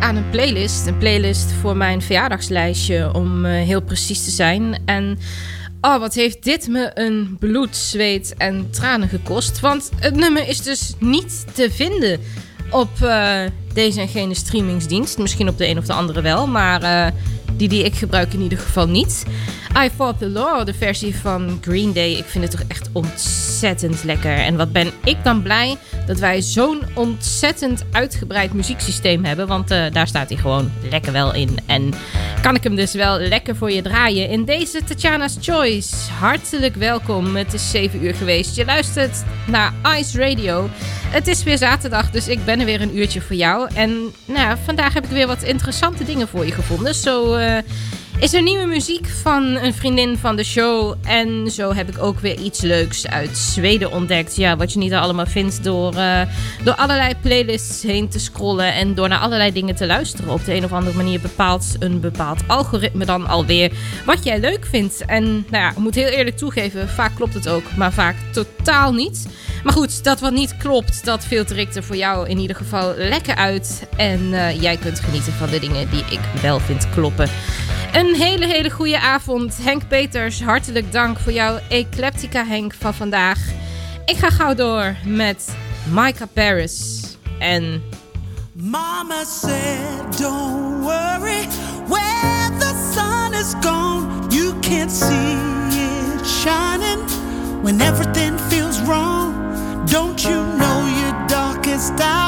Aan een playlist. Een playlist voor mijn verjaardagslijstje, om eh, heel precies te zijn. En oh, wat heeft dit me een bloed, zweet en tranen gekost. Want het nummer is dus niet te vinden op eh, deze en gene streamingsdienst. Misschien op de een of de andere wel, maar eh, die die ik gebruik in ieder geval niet. I Fought the Law, de versie van Green Day. Ik vind het toch echt ontzettend lekker. En wat ben ik dan blij dat wij zo'n ontzettend uitgebreid muzieksysteem hebben. Want eh, daar staat hij gewoon lekker wel in. En kan ik hem dus wel lekker voor je draaien in deze Tatjana's Choice. Hartelijk welkom. Het is 7 uur geweest. Je luistert naar Ice Radio. Het is weer zaterdag, dus ik ben er weer een uurtje voor jou. En nou, vandaag heb ik weer wat interessante dingen voor je gevonden. Zo eh, is er nieuwe muziek van een vriendin van de show. En zo heb ik ook weer iets leuks uit Zweden ontdekt. Ja, wat je niet allemaal vindt door, eh, door allerlei playlists heen te scrollen. En door naar allerlei dingen te luisteren. Op de een of andere manier bepaalt een bepaald algoritme dan alweer wat jij leuk vindt. En nou ja, ik moet heel eerlijk toegeven, vaak klopt het ook, maar vaak totaal niet. Maar goed, dat wat niet klopt, dat filter ik er voor jou in ieder geval lekker uit. En eh, jij kunt genieten van de dingen die ik wel vind kloppen. Een hele, hele goede avond. Henk Peters, hartelijk dank voor jouw Ecleptica Henk van vandaag. Ik ga gauw door met Micah Paris. En Mama said, Don't worry, where the sun is gone, you can't see it shining when everything feels wrong. Darkest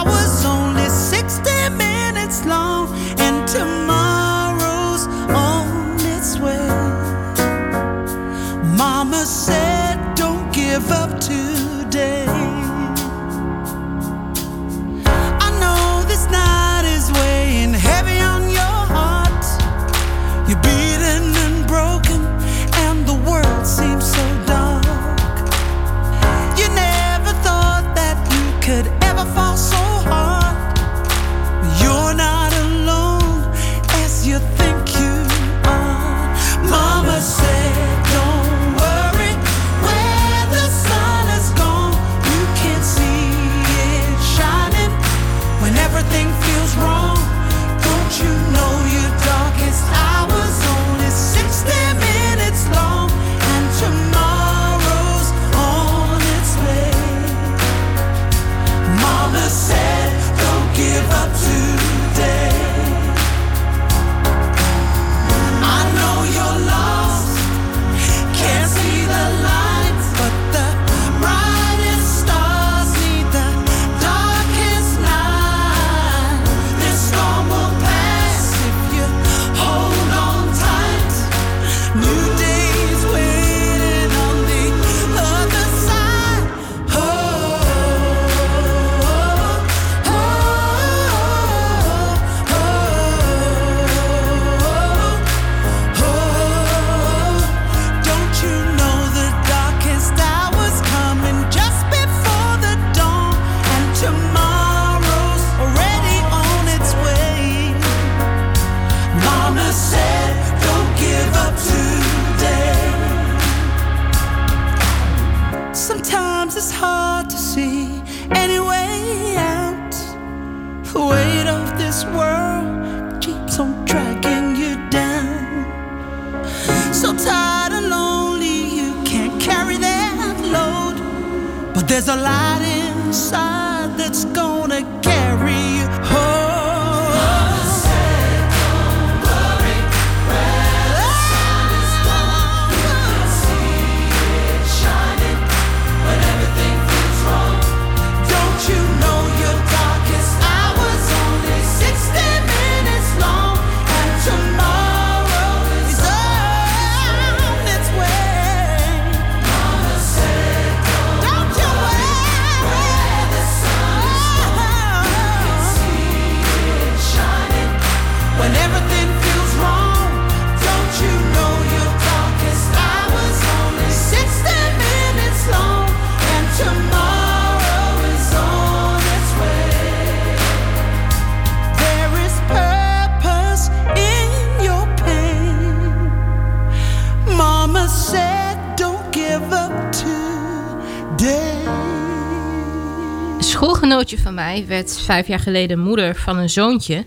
mij werd vijf jaar geleden moeder van een zoontje.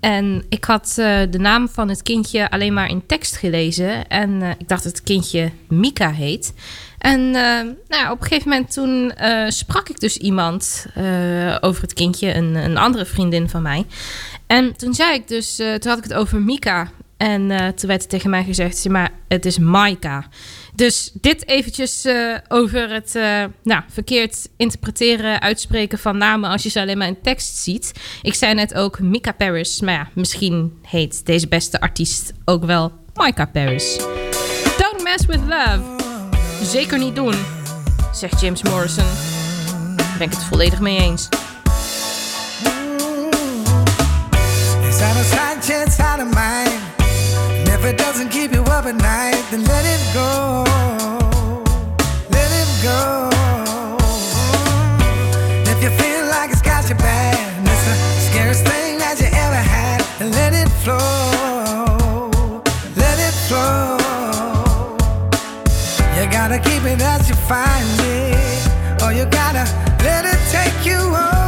En ik had eh, de naam van het kindje alleen maar in tekst gelezen. En eh, ik dacht dat het kindje Mika heet. En eh, nou, op een gegeven moment toen sprak ik dus iemand over het kindje, een, een andere vriendin van mij. En toen zei ik dus, toen had ik het over Mika. En toen werd er tegen mij gezegd, "Ja, maar het is Maika. Dus dit eventjes eh, over het eh, nou, verkeerd interpreteren, uitspreken van namen als je ze alleen maar in tekst ziet. Ik zei net ook Mika Paris, maar ja, misschien heet deze beste artiest ook wel Maika Paris. Don't mess with love. Zeker niet doen, zegt James Morrison. Daar ben ik het volledig mee eens. Out of sight, chance out of. If it doesn't keep you up at night, then let it go. Let it go. If you feel like it's got you bad, it's the scariest thing that you ever had, then let it flow. Let it flow. You gotta keep it as you find it, or you gotta let it take you over.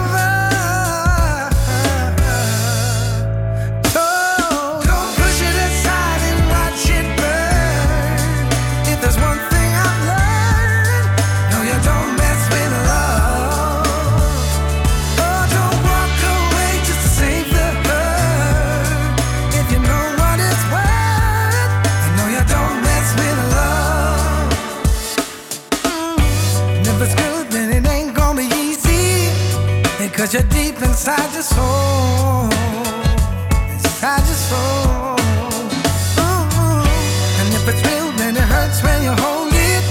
You're deep inside your soul. Inside your soul. Ooh. And if it's real, then it hurts when you hold it.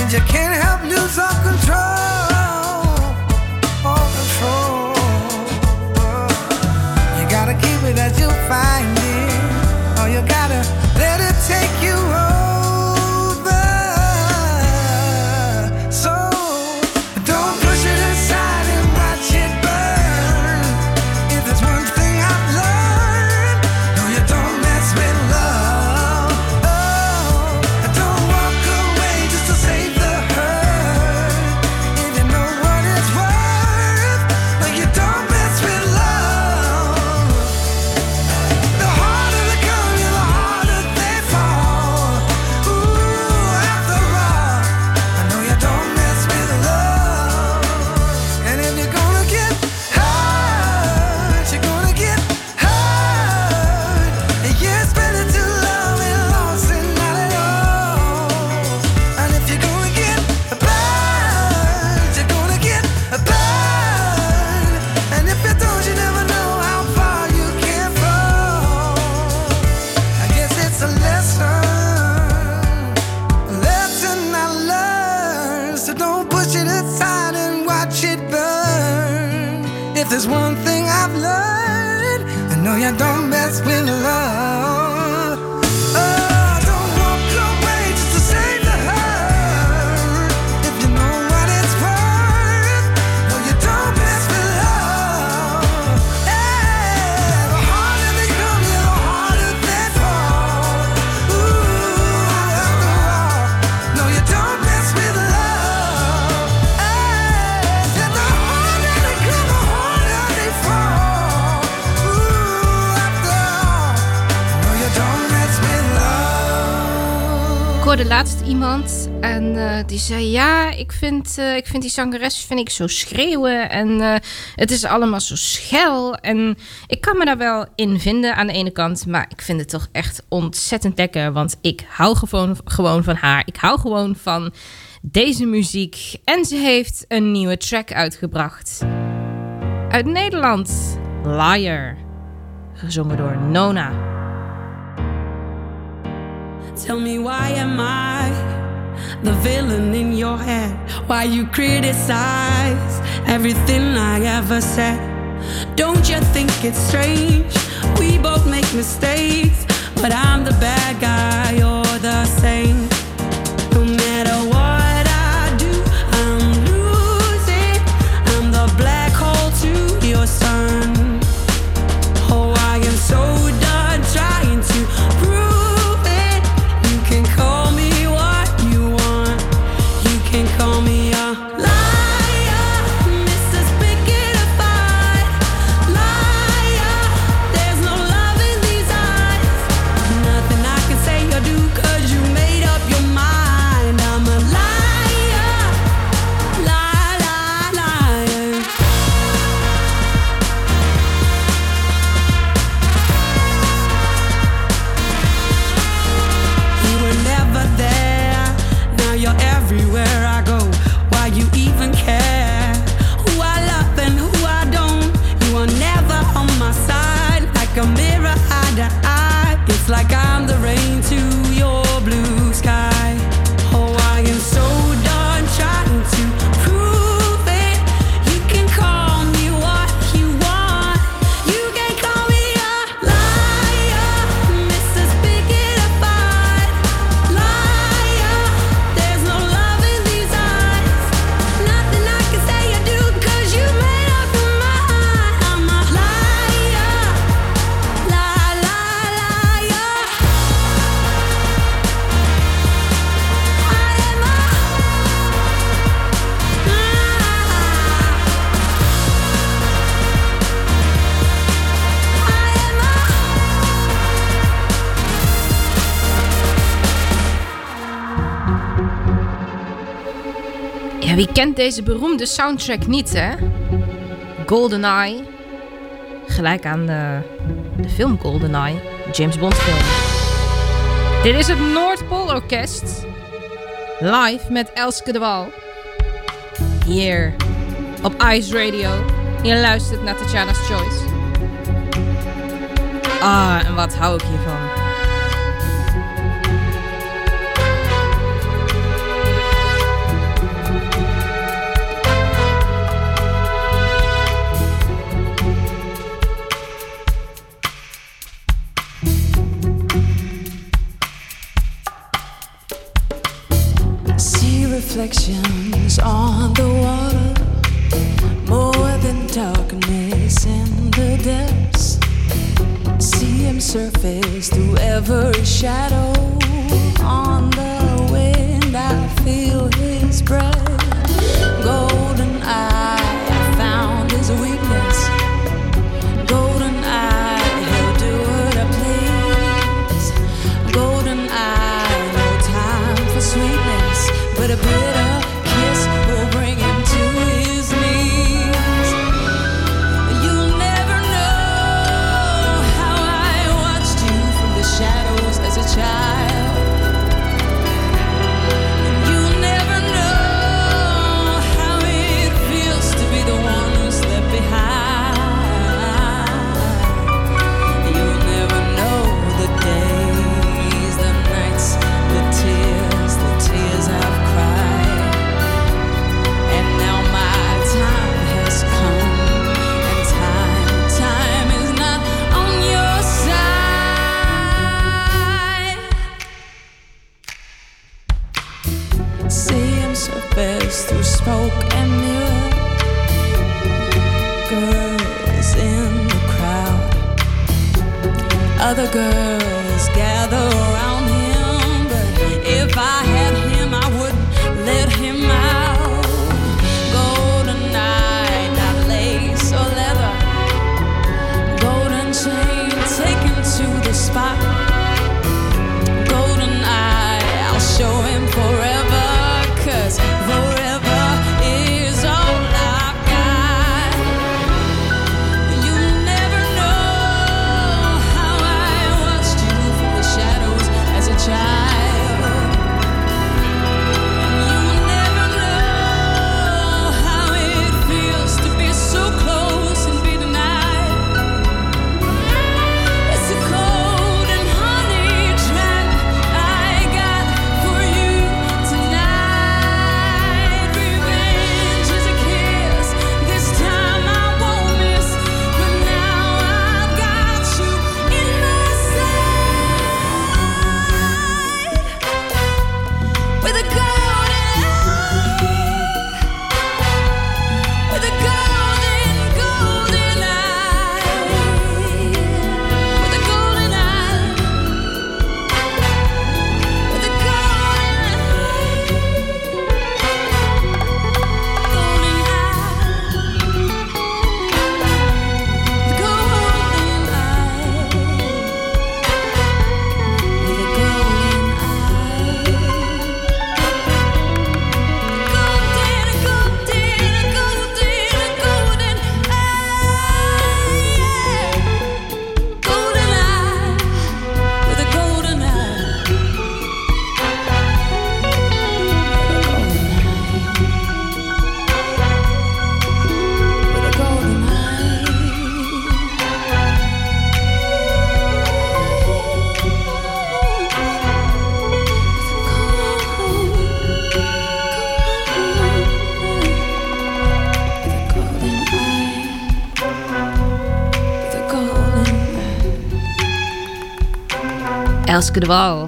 And you can't help lose all control. All control. You gotta keep it as you find it. Or you gotta let it take you die zei: Ja, ik vind, eh, ik vind die zangeres vind ik zo schreeuwen. En eh, het is allemaal zo schel. En ik kan me daar wel in vinden aan de ene kant. Maar ik vind het toch echt ontzettend lekker. Want ik hou gewoon, gewoon van haar. Ik hou gewoon van deze muziek. En ze heeft een nieuwe track uitgebracht. Uit Nederland: Liar. Gezongen door Nona. Tell me why am I the villain in your head. Why you criticize everything I ever said? Don't you think it's strange? We both make mistakes, but I'm the bad guy, you're the same. deze beroemde soundtrack niet, hè? GoldenEye. Gelijk aan de, de film GoldenEye, James Bond film. Dit is het Noordpoolorkest. Live met Elske de Wal. Hier op Ice Radio. Je luistert naar Tatjana's Choice. Ah, en wat hou ik hiervan. reflection other girls.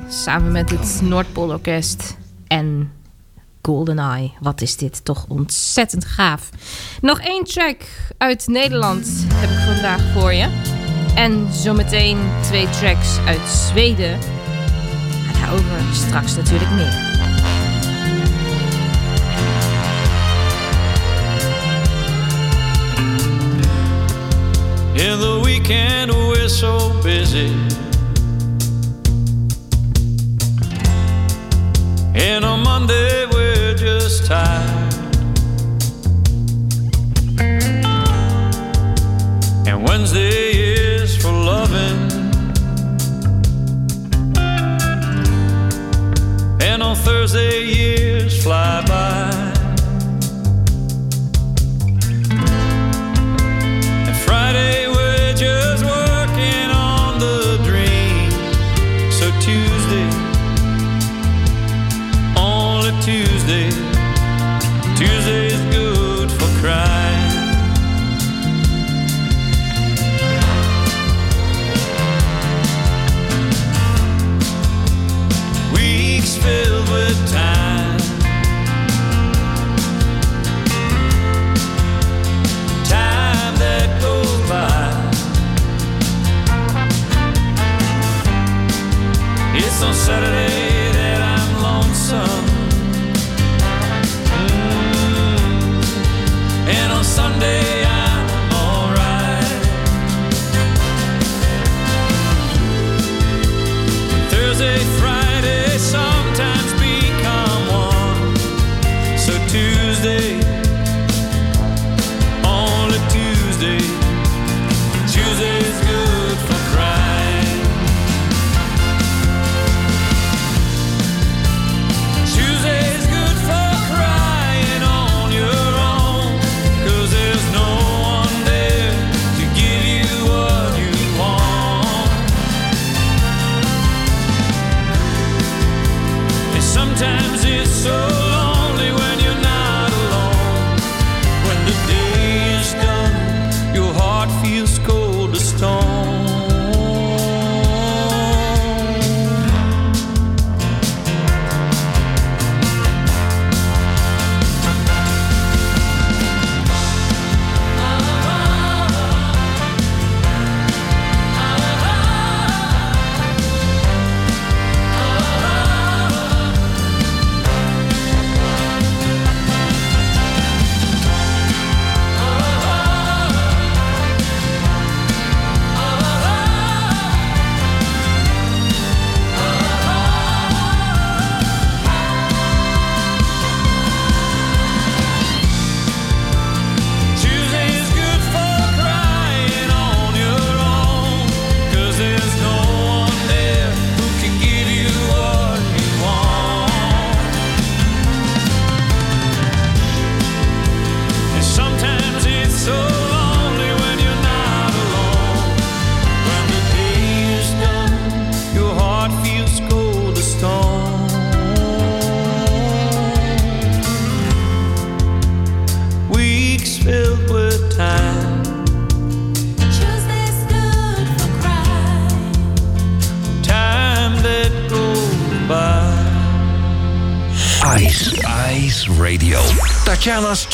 Samen met het Noordpoolorkest en GoldenEye. Wat is dit toch ontzettend gaaf. Nog één track uit Nederland heb ik vandaag voor je. En zometeen twee tracks uit Zweden. Maar daarover straks natuurlijk meer. In the weekend we're so busy In a Monday, we're just tired. And Wednesday is for loving. And on Thursday, years fly by.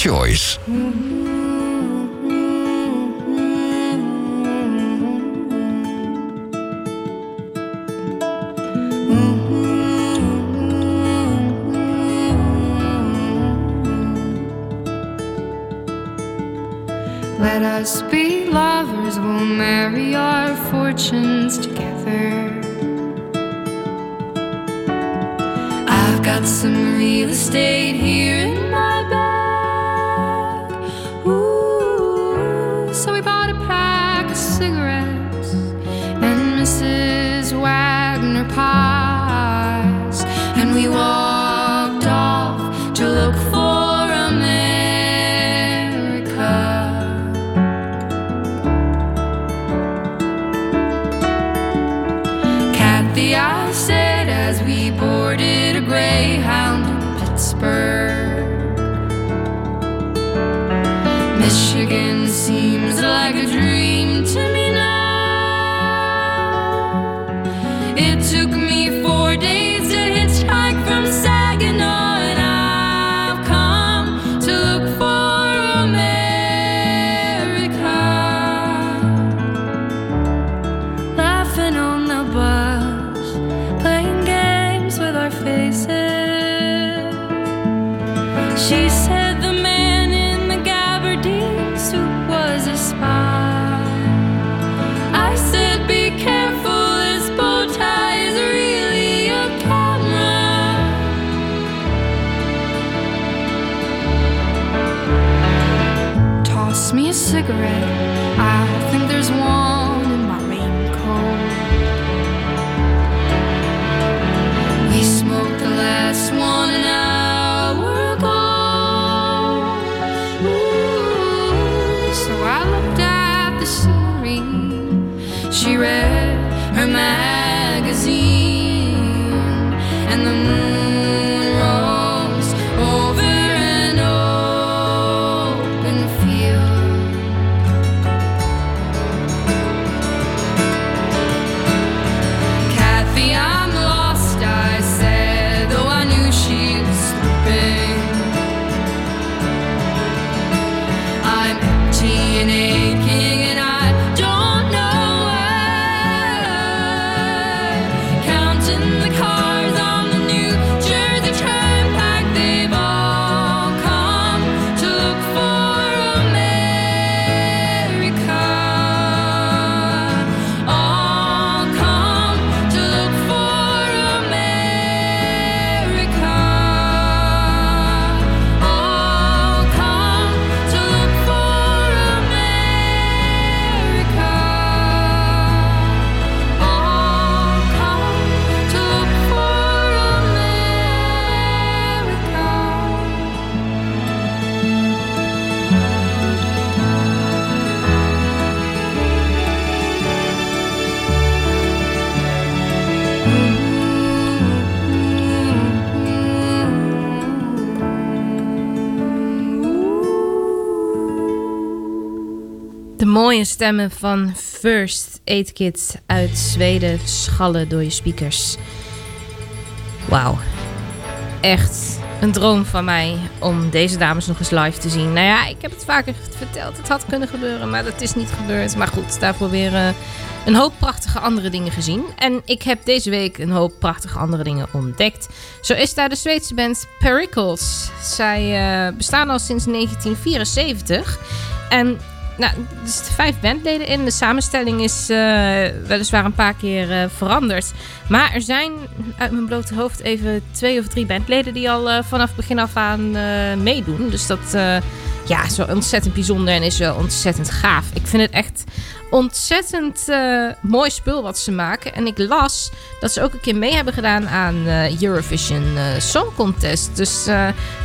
choice. Mooie stemmen van First Aid Kit uit Zweden schallen door je speakers. Wauw. Echt een droom van mij om deze dames nog eens live te zien. Nou ja, ik heb het vaker verteld. Het had kunnen gebeuren, maar dat is niet gebeurd. Maar goed, daarvoor weer eh, een hoop prachtige andere dingen gezien. En ik heb deze week een hoop prachtige andere dingen ontdekt. Zo is daar de Zweedse band Pericles. Zij eh, bestaan al sinds 1974. En nou, er zitten vijf bandleden in. De samenstelling is eh, weliswaar een paar keer eh, veranderd. Maar er zijn uit mijn blote hoofd even twee of drie bandleden die al eh, vanaf begin af aan meedoen. Dus dat ja, is wel ontzettend bijzonder en is wel ontzettend gaaf. Ik vind het echt ontzettend eh, mooi spul wat ze maken. En ik las dat ze ook een keer mee hebben gedaan aan eh, Eurovision eh, Song Contest. Dus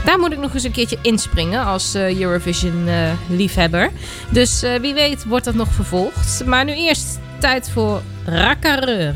daar moet ik nog eens een keertje inspringen als Eurovision liefhebber. Dus wie weet wordt dat nog vervolgd. Maar nu eerst tijd voor Rakkareur.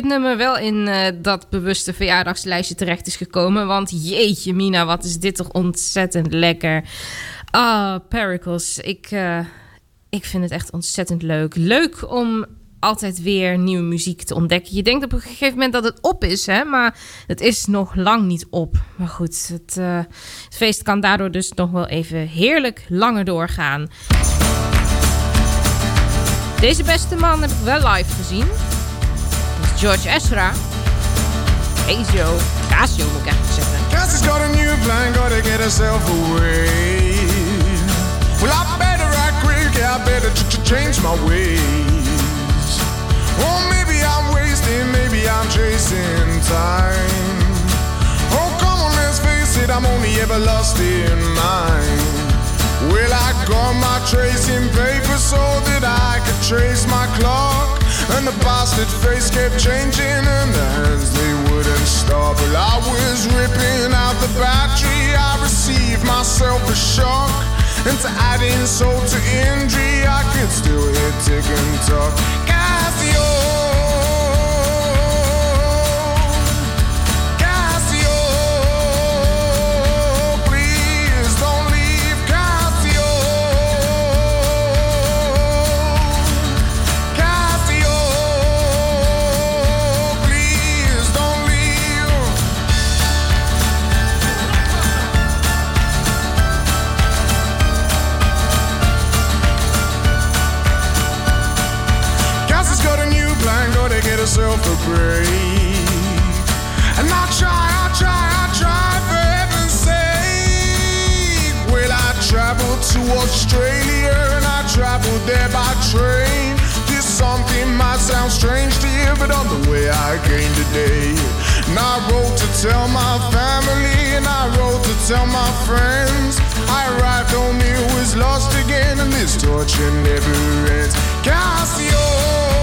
Dit nummer wel in eh, dat bewuste verjaardagslijstje terecht is gekomen. Want jeetje, Mina, wat is dit toch ontzettend lekker. Ah, Pericles. Ik, eh, ik vind het echt ontzettend leuk. Leuk om altijd weer nieuwe muziek te ontdekken. Je denkt op een gegeven moment dat het op is, hè? maar het is nog lang niet op. Maar goed, het, eh, het feest kan daardoor dus nog wel even heerlijk langer doorgaan. Deze beste man heb ik wel live gezien. George Ezra. Casio. Casio moet ik eigenlijk zeggen. Cassie's got a new plan, gotta get herself away. Well, I better act quick, I better ch- ch- change my ways. Oh, maybe I'm wasting, maybe I'm chasing time. Oh, come on, let's face it, I'm only ever lost in mine. Well, I got my tracing paper so that I could trace my clock. And the bastard face kept changing, and the hands they wouldn't stop. Well, I was ripping out the battery, I received myself a shock. And to add insult to injury, I could still hear tick and talk. Something might sound strange to you, but on the way I came today. And I wrote to tell my family and I wrote to tell my friends. I arrived home, it was lost again, and this torture never ends. Cassio,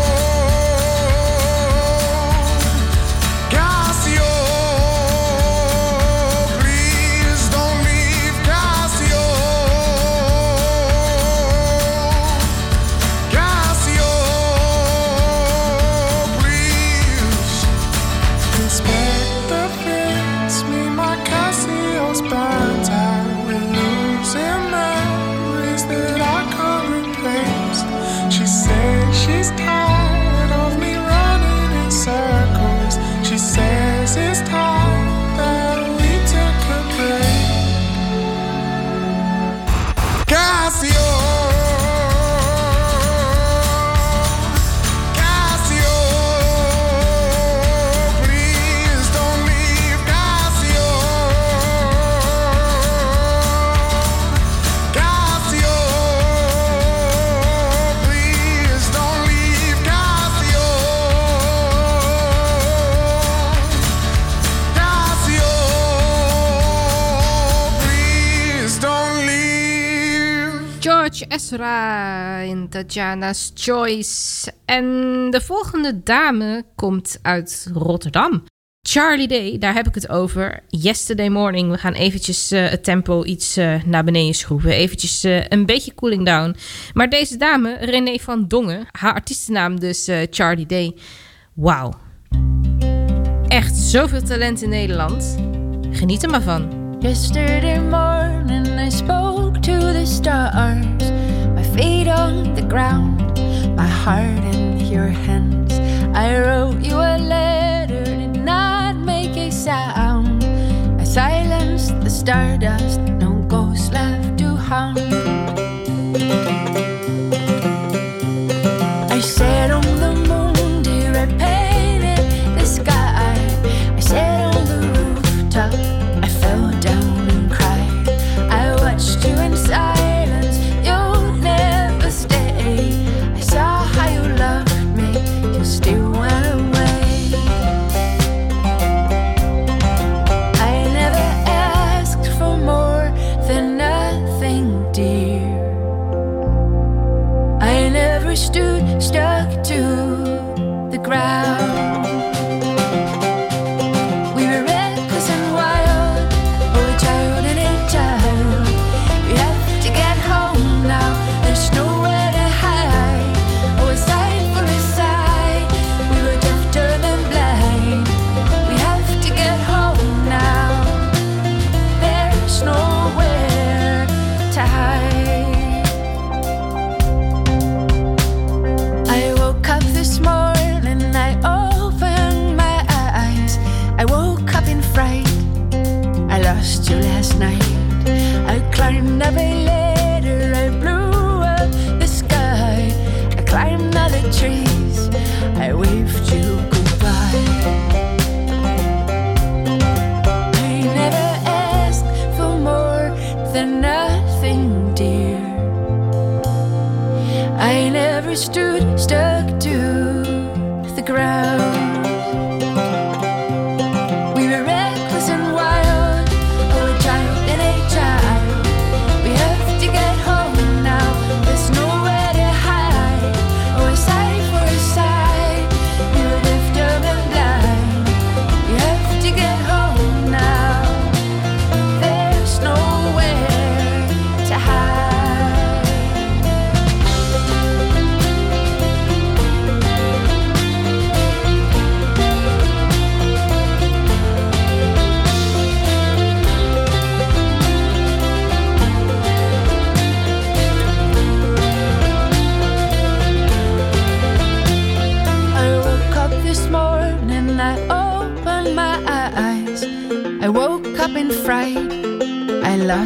In Tatjana's Choice. En de volgende dame komt uit Rotterdam. Charlie Day, daar heb ik het over. Yesterday morning. We gaan eventjes eh, het tempo iets eh, naar beneden schroeven. Eventjes eh, een beetje cooling down. Maar deze dame, René van Dongen, haar artiestennaam dus Charlie Day. Wauw. Echt zoveel talent in Nederland. Geniet er maar van. Yesterday morning I spoke to the stars. Feet on the ground, my heart in your hands. I wrote you a letter, did not make a sound. I silenced the stardust, no ghost left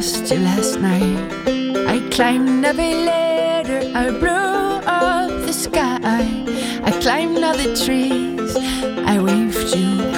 lost you last night. I climbed every ladder, I blew up the sky. I climbed all the trees, I waved you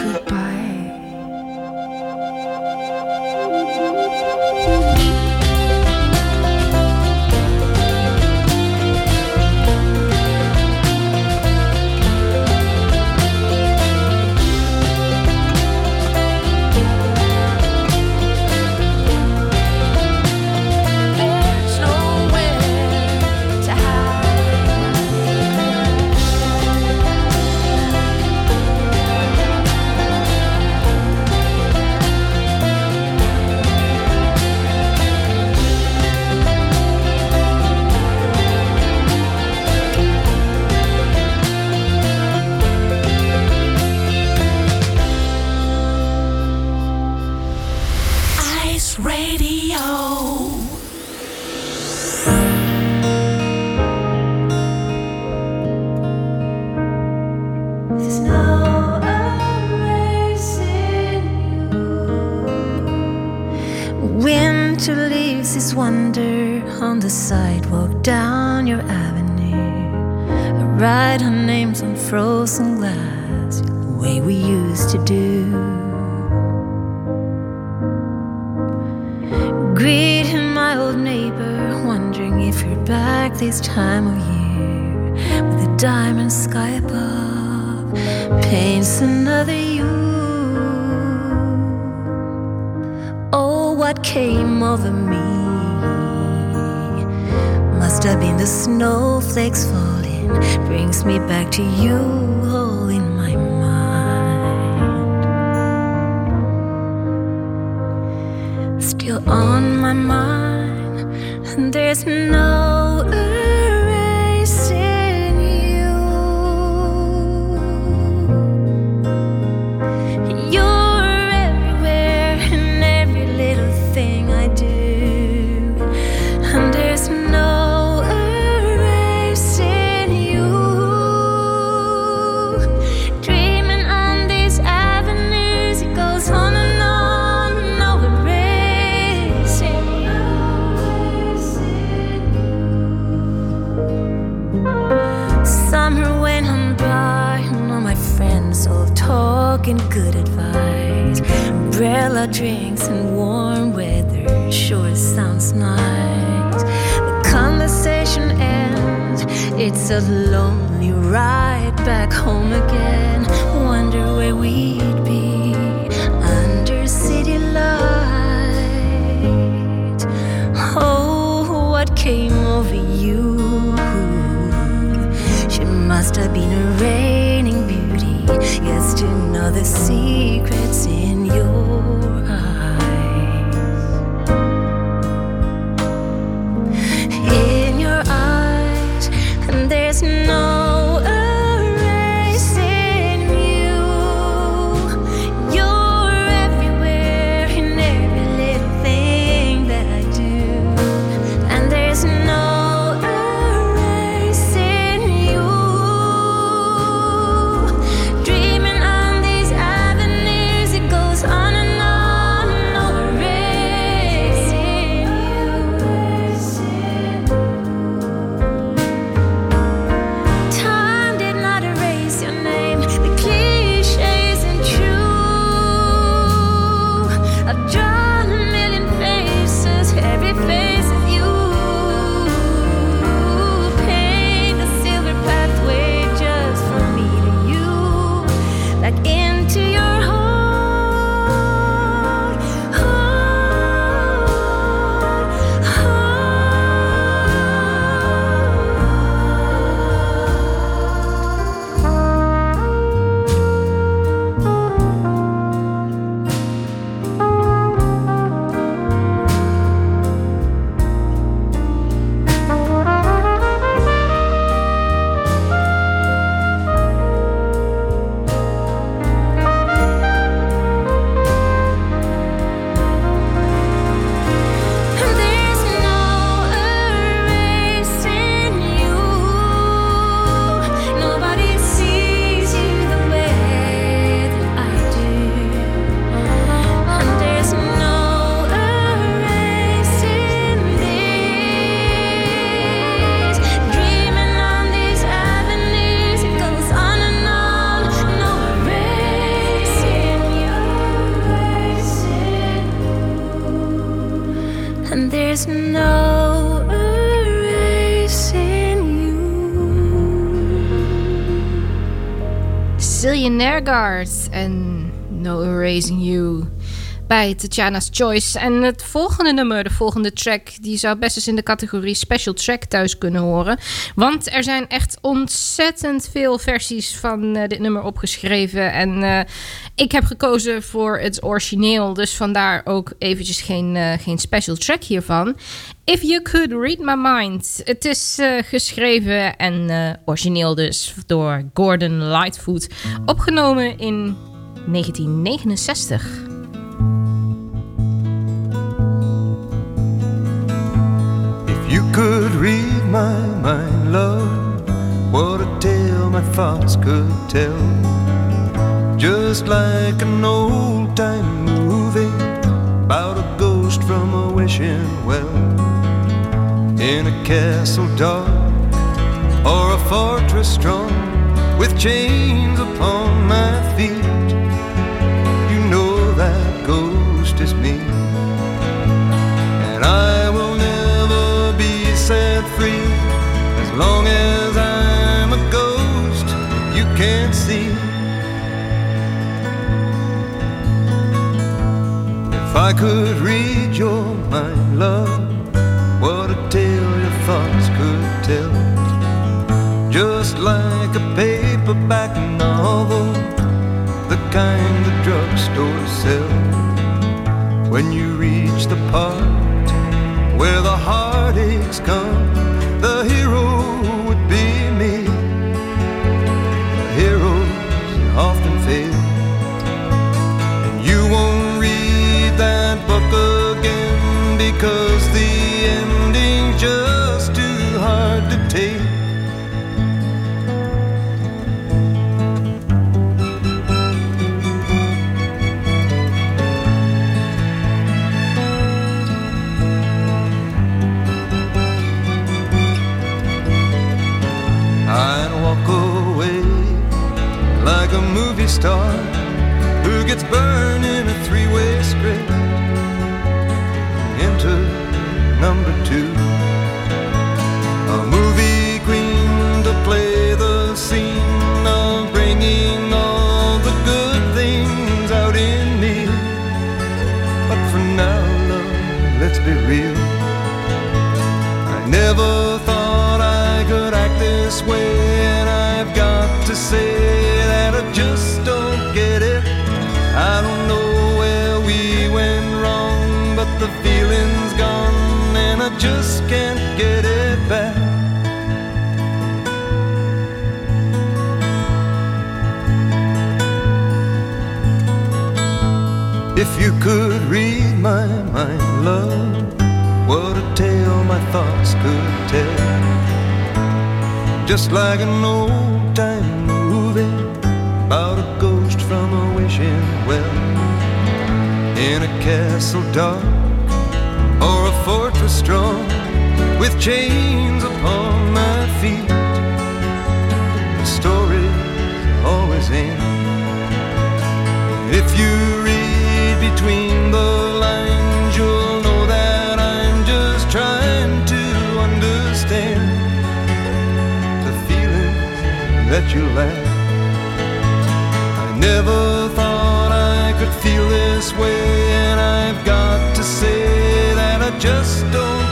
names on frozen glass, the way we used to do. Greeting my old neighbor, wondering if you're back this time of year. With a diamond sky above, paints another you. Oh, what came over me? Must have been the snowflakes falling. Brings me back to you, all in my mind. Still on my mind, and there's no erasing Drinks and warm weather sure sounds nice. The conversation ends, it's a lonely ride back home again. Secrets in your eyes. Guard en No Erasing You bij Tatjana's Choice. En het volgende nummer, de volgende track, die zou best eens in de categorie special track thuis kunnen horen. Want er zijn echt ontzettend veel versies van eh, dit nummer opgeschreven. En eh, ik heb gekozen voor het origineel, dus vandaar ook eventjes geen, eh, geen special track hiervan. If You Could Read My Mind. Het is eh, geschreven en eh, origineel dus door Gordon Lightfoot. Opgenomen in 1969. If you could read my mind, love, what a tale my thoughts could tell. Just like an old time movie about a from a wishing well. In a castle dark or a fortress strong with chains upon my feet. You know that ghost is me. And I will never be set free as long as I'm a ghost you can't see. If I could read your mind, love, what a tale your thoughts could tell. Just like a paperback novel, the kind the drugstores sell. When you reach the part where the gone, and I just can't get it back. If you could read my mind, love, what a tale my thoughts could tell. Just like an old time movie about a ghost from a wishing well. In a castle dark chains upon my feet. The story's always in. If you read between the lines, you'll know that I'm just trying to understand the feelings that you lack. I never thought I could feel this way, and I've got to say that I just don't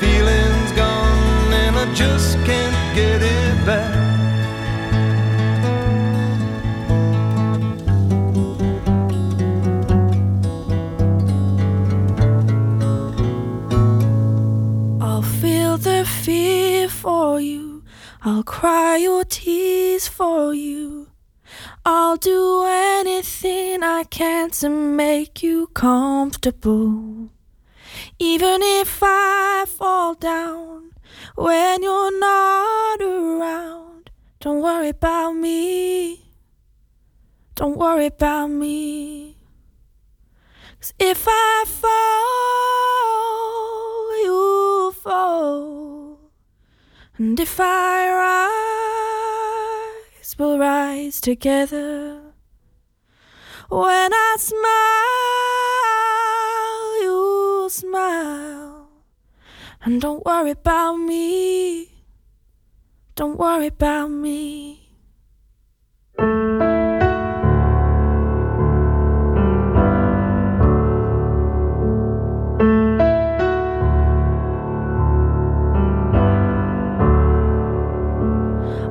feeling's gone, and I just can't get it back. I'll feel the fear for you. I'll cry your tears for you. I'll do anything I can to make you comfortable. Even if I fall down when you're not around, don't worry about me. Don't worry about me. 'Cause if I fall, you fall. And if I rise, we'll rise together. When I smile, smile. And don't worry about me. Don't worry about me.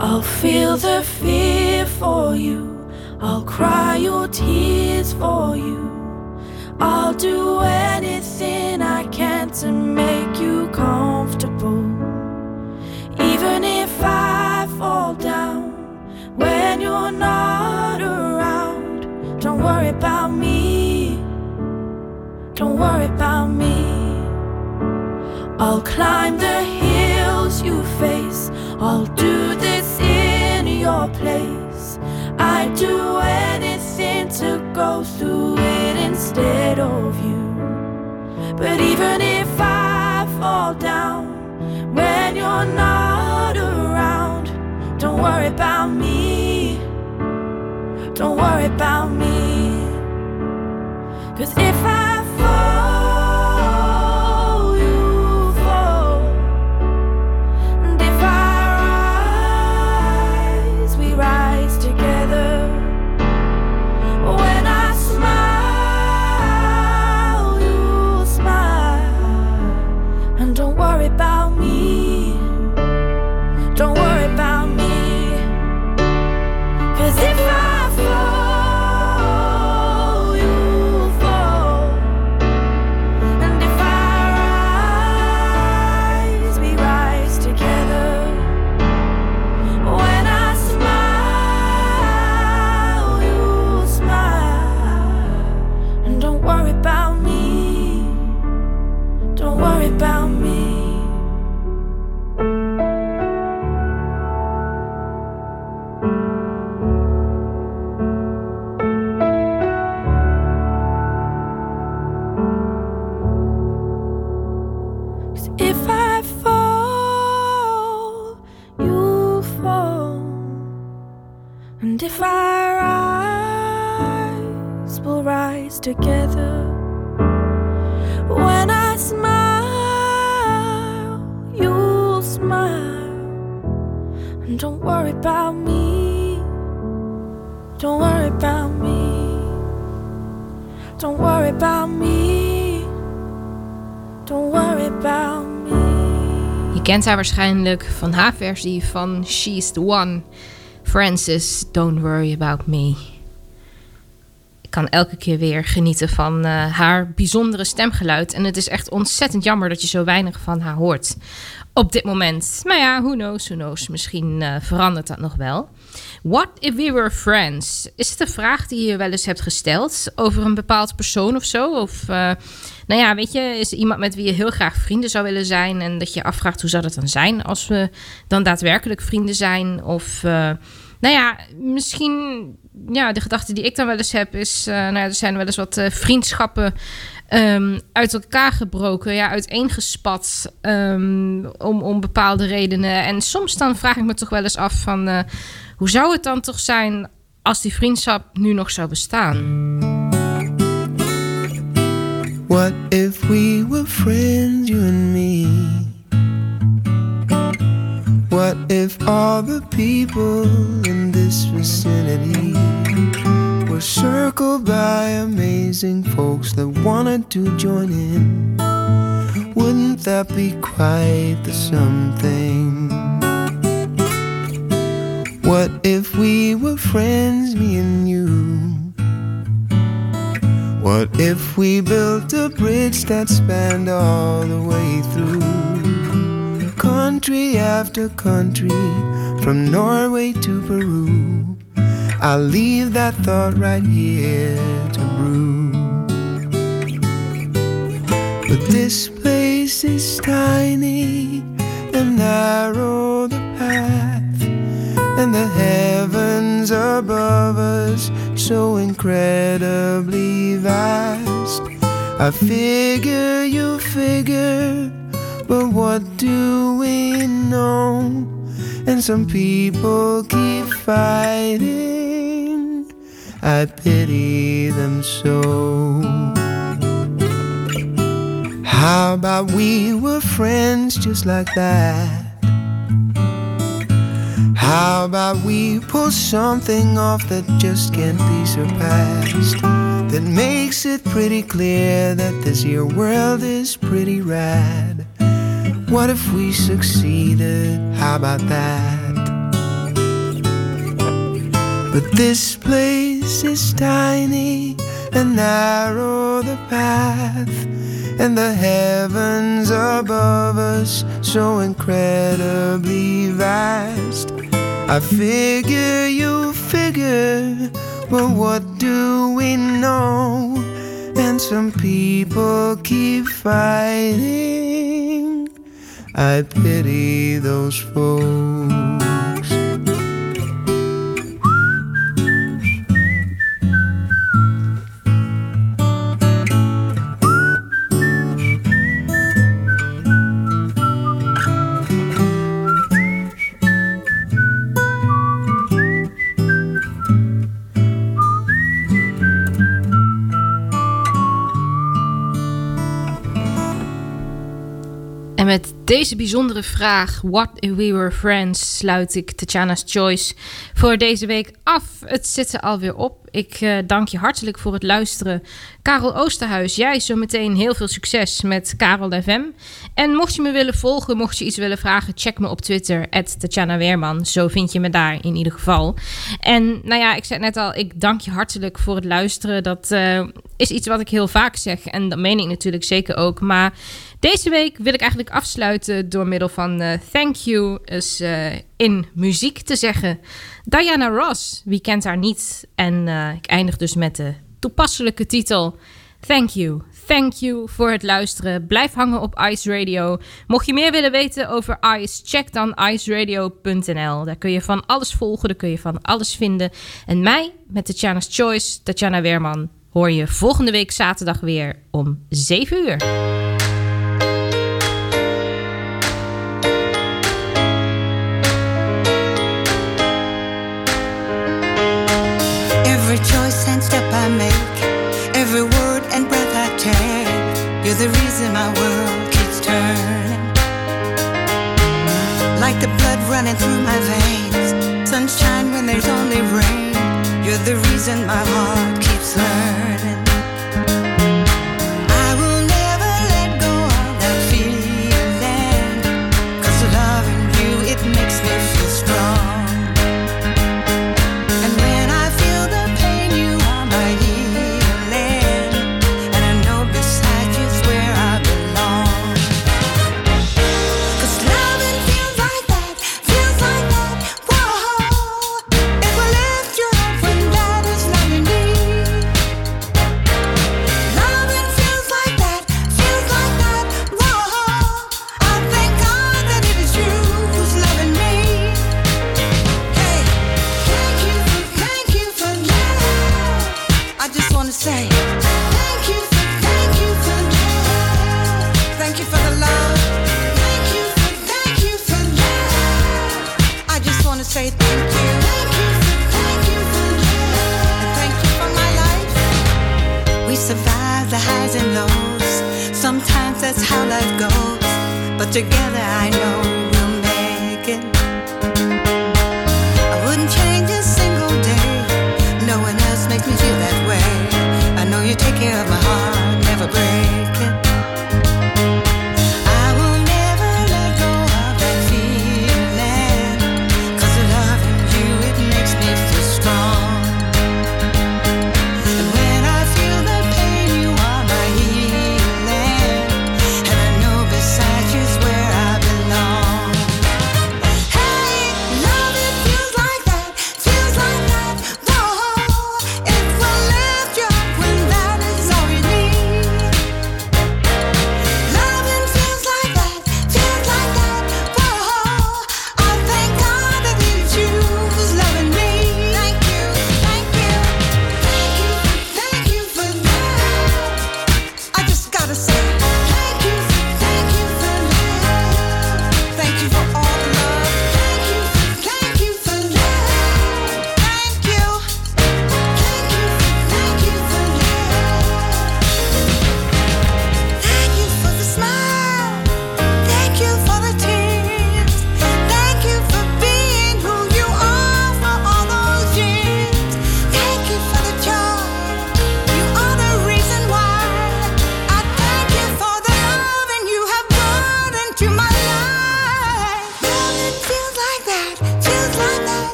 I'll feel the fear for you. I'll cry your tears for you. I'll do anything I can to make you comfortable. Even if I fall down when you're not around, don't worry about me. Don't worry about me. I'll climb the hills you face. I'll do this in your place. I'd do anything to go through it instead of you. But even if I fall down when you're not around, don't worry about me. Don't worry about me. Cause if I fall, kent haar waarschijnlijk van haar versie van She's the One. Francis, Don't Worry About Me. Ik kan elke keer weer genieten van eh, haar bijzondere stemgeluid. En het is echt ontzettend jammer dat je zo weinig van haar hoort op dit moment. Maar ja, who knows, who knows. Misschien eh, verandert dat nog wel. What if we were friends? Is het een vraag die je wel eens hebt gesteld over een bepaald persoon of zo? Of, eh, nou ja, weet je, is iemand met wie je heel graag vrienden zou willen zijn en dat je afvraagt hoe zou dat dan zijn als we dan daadwerkelijk vrienden zijn? Of, eh, nou ja, misschien, ja, de gedachte die ik dan wel eens heb is, eh, nou ja, er zijn wel eens wat eh, vriendschappen ehm, uit elkaar gebroken, ja, uiteengespat um, om, om bepaalde redenen. En soms dan vraag ik me toch wel eens af van, hoe zou het dan toch zijn als die vriendschap nu nog zou bestaan? What if we were friends, you and me? What if all the people in this vicinity were circled by amazing folks that wanted to join in? Wouldn't that be quite the something? What if we were friends, me and you? What if we built a bridge that spanned all the way through country after country, from Norway to Peru? I'll leave that thought right here to brew. But this place is tiny and narrow the path, and the heavens above us so incredibly vast. I figure you figure, but what do we know? And some people keep fighting. I pity them so. How about we were friends just like that? How about we pull something off that just can't be surpassed? That makes it pretty clear that this here world is pretty rad. What if we succeeded? How about that? But this place is tiny and narrow the path, and the heavens above us so incredibly vast. I figure you figure, but what do we know? And some people keep fighting. I pity those folks. Met deze bijzondere vraag, What if we were friends, sluit ik Tatjana's Choice voor deze week af. Het zit er alweer op. Ik eh, dank je hartelijk voor het luisteren. Karel Oosterhuis, jij zometeen heel veel succes met Karel FM. En mocht je me willen volgen, mocht je iets willen vragen, check me op Twitter, Tatjana Weerman. Zo vind je me daar in ieder geval. En nou ja, ik zei net al, ik dank je hartelijk voor het luisteren. Dat eh, is iets wat ik heel vaak zeg en dat meen ik natuurlijk zeker ook. Maar deze week wil ik eigenlijk afsluiten door middel van eh, thank you is, eh, in muziek te zeggen. Diana Ross, wie kent haar niet? En eh, ik eindig dus met de toepasselijke titel Thank you. Thank you voor het luisteren. Blijf hangen op Ice Radio. Mocht je meer willen weten over Ice, check dan iceradio.nl. Daar kun je van alles volgen, daar kun je van alles vinden. En mij, met Tatjana's Choice, Tatjana Weerman, hoor je volgende week zaterdag weer om 7 uur. Every choice and step I make, every word and breath I take, you're the reason my world keeps turning. Like the blood running through my veins, sunshine when there's only rain, you're the reason my heart keeps learning.